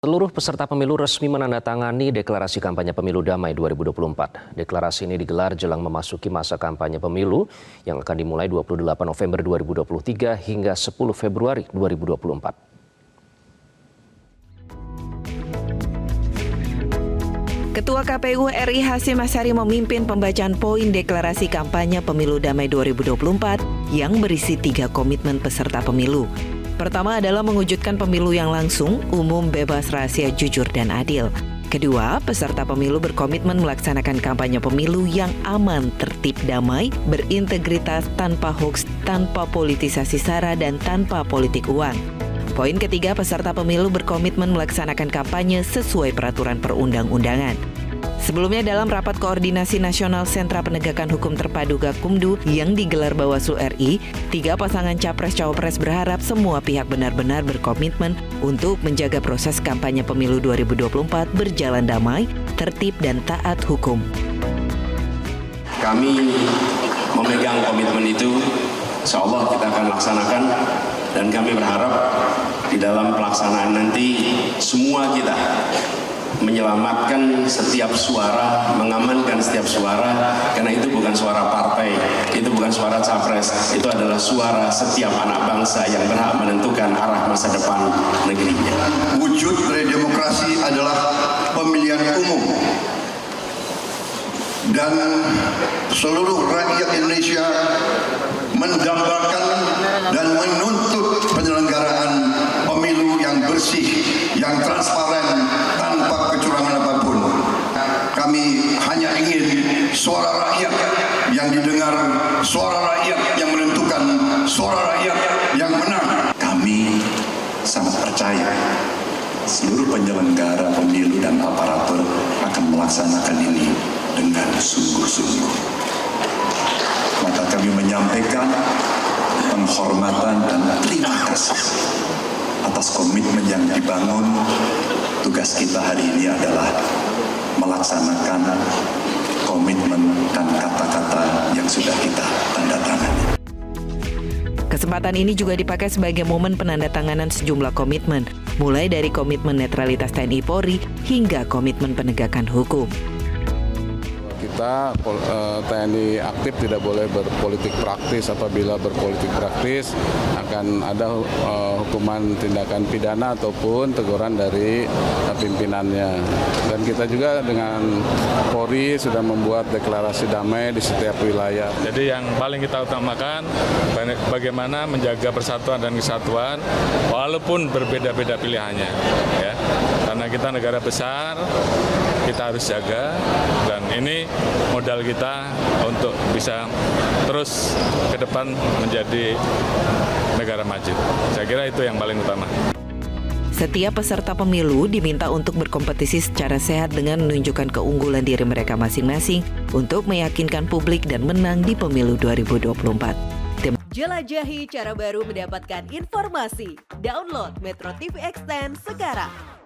Seluruh peserta pemilu resmi menandatangani deklarasi kampanye pemilu damai 2024. Deklarasi ini digelar jelang memasuki masa kampanye pemilu yang akan dimulai 28 November 2023 hingga 10 Februari 2024. Ketua KPU RI Hasim Asyari memimpin pembacaan poin deklarasi kampanye pemilu damai 2024 yang berisi tiga komitmen peserta pemilu. Pertama adalah mewujudkan pemilu yang langsung, umum, bebas, rahasia, jujur, dan adil. Kedua, peserta pemilu berkomitmen melaksanakan kampanye pemilu yang aman, tertib, damai, berintegritas, tanpa hoax, tanpa politisasi sara, dan tanpa politik uang. Poin ketiga, peserta pemilu berkomitmen melaksanakan kampanye sesuai peraturan perundang-undangan. Sebelumnya dalam rapat koordinasi nasional Sentra Penegakan Hukum Terpadu Gakumdu yang digelar Bawaslu RI, tiga pasangan capres-cawapres berharap semua pihak benar-benar berkomitmen untuk menjaga proses kampanye pemilu 2024 berjalan damai, tertib, dan taat hukum. Kami memegang komitmen itu, insya Allah kita akan laksanakan dan kami berharap di dalam pelaksanaan nanti semua kita menyelamatkan setiap suara, mengamankan setiap suara, karena itu bukan suara partai, itu bukan suara capres, itu adalah suara setiap anak bangsa yang berhak menentukan arah masa depan negerinya. Wujud dari demokrasi adalah pemilihan umum dan seluruh rakyat Indonesia mendambakan dan menuntut penyelenggaraan pemilu yang bersih, yang transparan, suara rakyat yang didengar, suara rakyat yang menentukan, suara rakyat yang menang. Kami sangat percaya seluruh penyelenggara pemilu dan aparatur akan melaksanakan ini dengan sungguh-sungguh. Maka kami menyampaikan penghormatan dan terima kasih atas komitmen yang dibangun. Tugas kita hari ini adalah melaksanakan komitmen dan kata-kata yang sudah kita tanda tangani. Kesempatan ini juga dipakai sebagai momen penandatanganan sejumlah komitmen, mulai dari komitmen netralitas TNI Polri hingga komitmen penegakan hukum kita eh, TNI aktif tidak boleh berpolitik praktis. Apabila berpolitik praktis akan ada eh, hukuman tindakan pidana ataupun teguran dari pimpinannya. Dan kita juga dengan Polri sudah membuat deklarasi damai di setiap wilayah. Jadi yang paling kita utamakan bagaimana menjaga persatuan dan kesatuan walaupun berbeda-beda pilihannya ya. Karena kita negara besar kita harus jaga dan ini modal kita untuk bisa terus ke depan menjadi negara maju. Saya kira itu yang paling utama. Setiap peserta pemilu diminta untuk berkompetisi secara sehat dengan menunjukkan keunggulan diri mereka masing-masing untuk meyakinkan publik dan menang di pemilu 2024. Jelajahi cara baru mendapatkan informasi. Download Metro TV Extend sekarang.